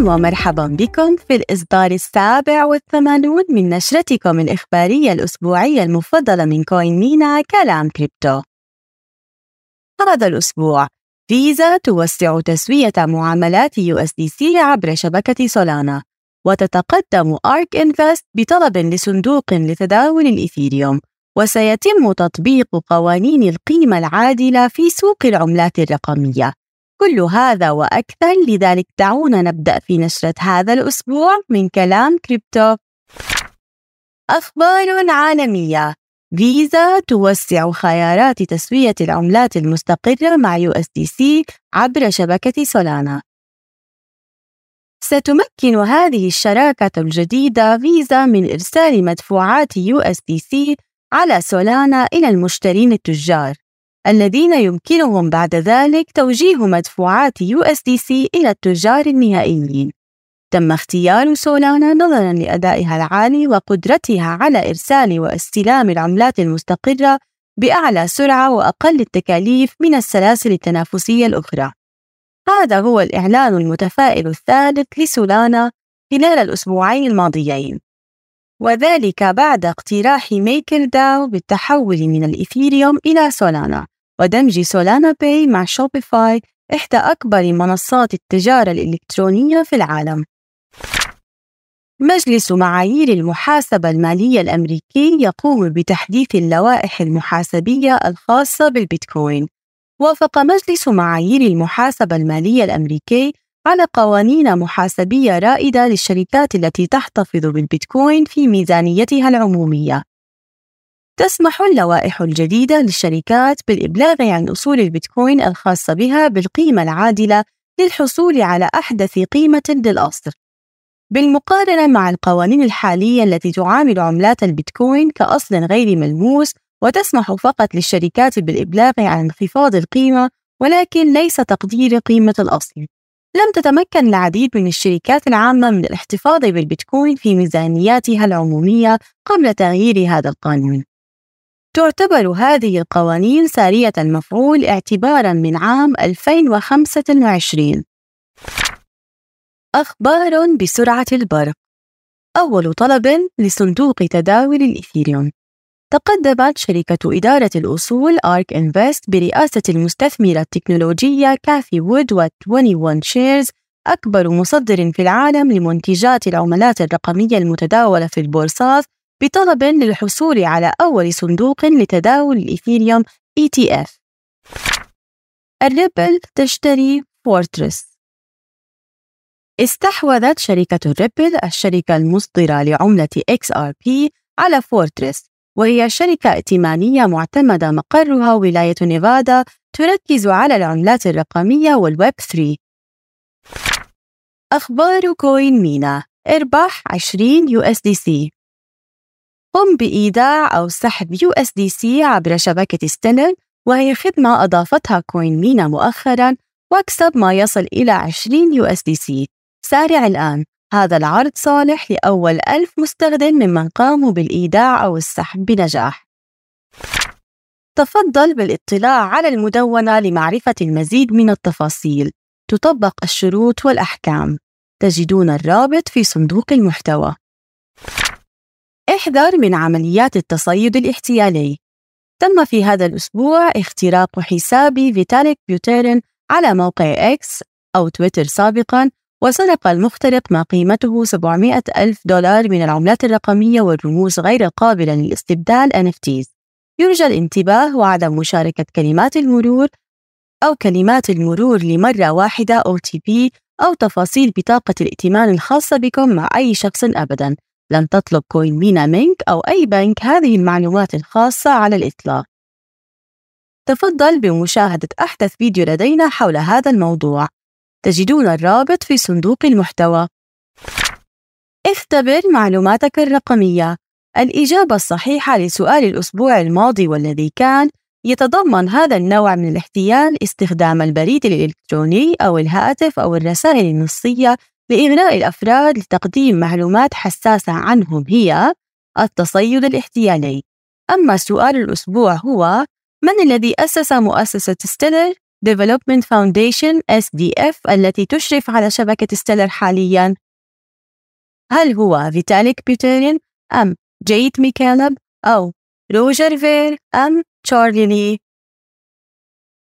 ومرحبا بكم في الإصدار السابع والثمانون من نشرتكم الإخبارية الأسبوعية المفضلة من CoinMENA كلام كريبتو. هذا الأسبوع. فيزا توسع تسوية معاملات USDC عبر شبكة سولانا. وتتقدم ARK Invest بطلب لصندوق لتداول الإيثيريوم. وسيتم تطبيق قوانين القيمة العادلة في سوق العملات الرقمية. كل هذا وأكثر لذلك دعونا نبدأ في نشرة هذا الأسبوع من كلام كريبتو. أخبار عالمية. فيزا توسع خيارات تسوية العملات المستقرة مع USDC عبر شبكة سولانا. ستمكن هذه الشراكة الجديدة فيزا من إرسال مدفوعات USDC على سولانا إلى المشترين التجار. الذين يمكنهم بعد ذلك توجيه مدفوعات سي إلى التجار النهائيين. تم اختيار سولانا نظرا لأدائها العالي وقدرتها على إرسال واستلام العملات المستقرة بأعلى سرعة وأقل التكاليف من السلاسل التنافسية الأخرى. هذا هو الإعلان المتفائل الثالث لسولانا خلال الأسبوعين الماضيين. وذلك بعد اقتراح MakerDAO بالتحول من الإيثيريوم إلى سولانا ودمج سولانا باي مع شوبيفاي إحدى أكبر منصات التجارة الإلكترونية في العالم. مجلس معايير المحاسبة المالية الأمريكي يقوم بتحديث اللوائح المحاسبية الخاصة بالبيتكوين. وافق مجلس معايير المحاسبة المالية الأمريكي على قوانين محاسبية رائدة للشركات التي تحتفظ بالبيتكوين في ميزانيتها العمومية. تسمح اللوائح الجديدة للشركات بالإبلاغ عن أصول البيتكوين الخاصة بها بالقيمة العادلة للحصول على أحدث قيمة للأصل. بالمقارنة مع القوانين الحالية التي تعامل عملات البيتكوين كأصل غير ملموس وتسمح فقط للشركات بالإبلاغ عن انخفاض القيمة ولكن ليس تقدير قيمة الأصل. لم تتمكن العديد من الشركات العامة من الاحتفاظ بالبيتكوين في ميزانياتها العمومية قبل تغيير هذا القانون. تعتبر هذه القوانين سارية المفعول اعتبارا من عام 2025 أخبار بسرعة البرق. أول طلب لصندوق تداول الإثيريوم تقدمت شركة إدارة الأصول ARK Invest برئاسة المستثمرة التكنولوجية كاثي وود و 21Shares أكبر مصدر في العالم لمنتجات العملات الرقمية المتداولة في البورصات بطلب للحصول على أول صندوق لتداول الإيثيريوم ETF. الريبل تشتري فورترس استحوذت شركة الريبل الشركة المصدرة لعملة XRP على فورترس وهي شركة ائتمانية معتمدة مقرها ولاية نيفادا تركز على العملات الرقمية والويب 3 أخبار CoinMENA. اربح 20 USDC. قم بإيداع أو سحب USDC عبر شبكة ستيلر وهي خدمة أضافتها CoinMENA مؤخرا واكسب ما يصل إلى 20 USDC. سارع الآن. هذا العرض صالح لأول ألف مستخدم ممن قاموا بالإيداع أو السحب بنجاح. تفضل بالاطلاع على المدونة لمعرفة المزيد من التفاصيل. تطبق الشروط والأحكام. تجدون الرابط في صندوق المحتوى. احذر من عمليات التصيد الاحتيالي. تم في هذا الأسبوع اختراق حساب فيتاليك بيوتيرين على موقع إكس أو تويتر سابقاً وسرق المخترق ما قيمته 700 ألف دولار من العملات الرقمية والرموز غير القابلة للاستبدال NFTs يرجى الانتباه وعدم مشاركة كلمات المرور أو كلمات المرور لمرة واحدة OTP أو تفاصيل بطاقة الائتمان الخاصة بكم مع أي شخص أبداً. لن تطلب كوين مينا مينك أو أي بنك هذه المعلومات الخاصة على الإطلاق. تفضل بمشاهدة أحدث فيديو لدينا حول هذا الموضوع. تجدون الرابط في صندوق المحتوى. اختبر معلوماتك الرقمية. الإجابة الصحيحة لسؤال الأسبوع الماضي والذي كان يتضمن هذا النوع من الاحتيال استخدام البريد الإلكتروني أو الهاتف أو الرسائل النصية لإغراء الأفراد لتقديم معلومات حساسة عنهم هي التصيد الاحتيالي أما سؤال الأسبوع هو من الذي أسس مؤسسة ستيلر Development Foundation SDF التي تشرف على شبكة ستيلر حالياً؟ هل هو فيتاليك بيوتيرين أم جيد ماكالب أم روجر فير أم تشارلي لي؟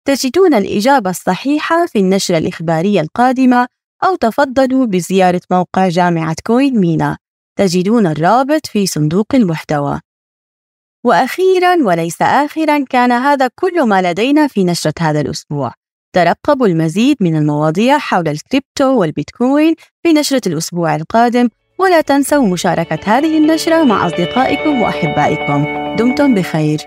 تجدون الإجابة الصحيحة في النشرة الإخبارية القادمة أو تفضلوا بزيارة موقع جامعة كوين مينا. تجدون الرابط في صندوق المحتوى. وأخيرا وليس آخرا كان هذا كل ما لدينا في نشرة هذا الأسبوع. ترقبوا المزيد من المواضيع حول الكريبتو والبيتكوين في نشرة الأسبوع القادم ولا تنسوا مشاركة هذه النشرة مع أصدقائكم وأحبائكم. دمتم بخير.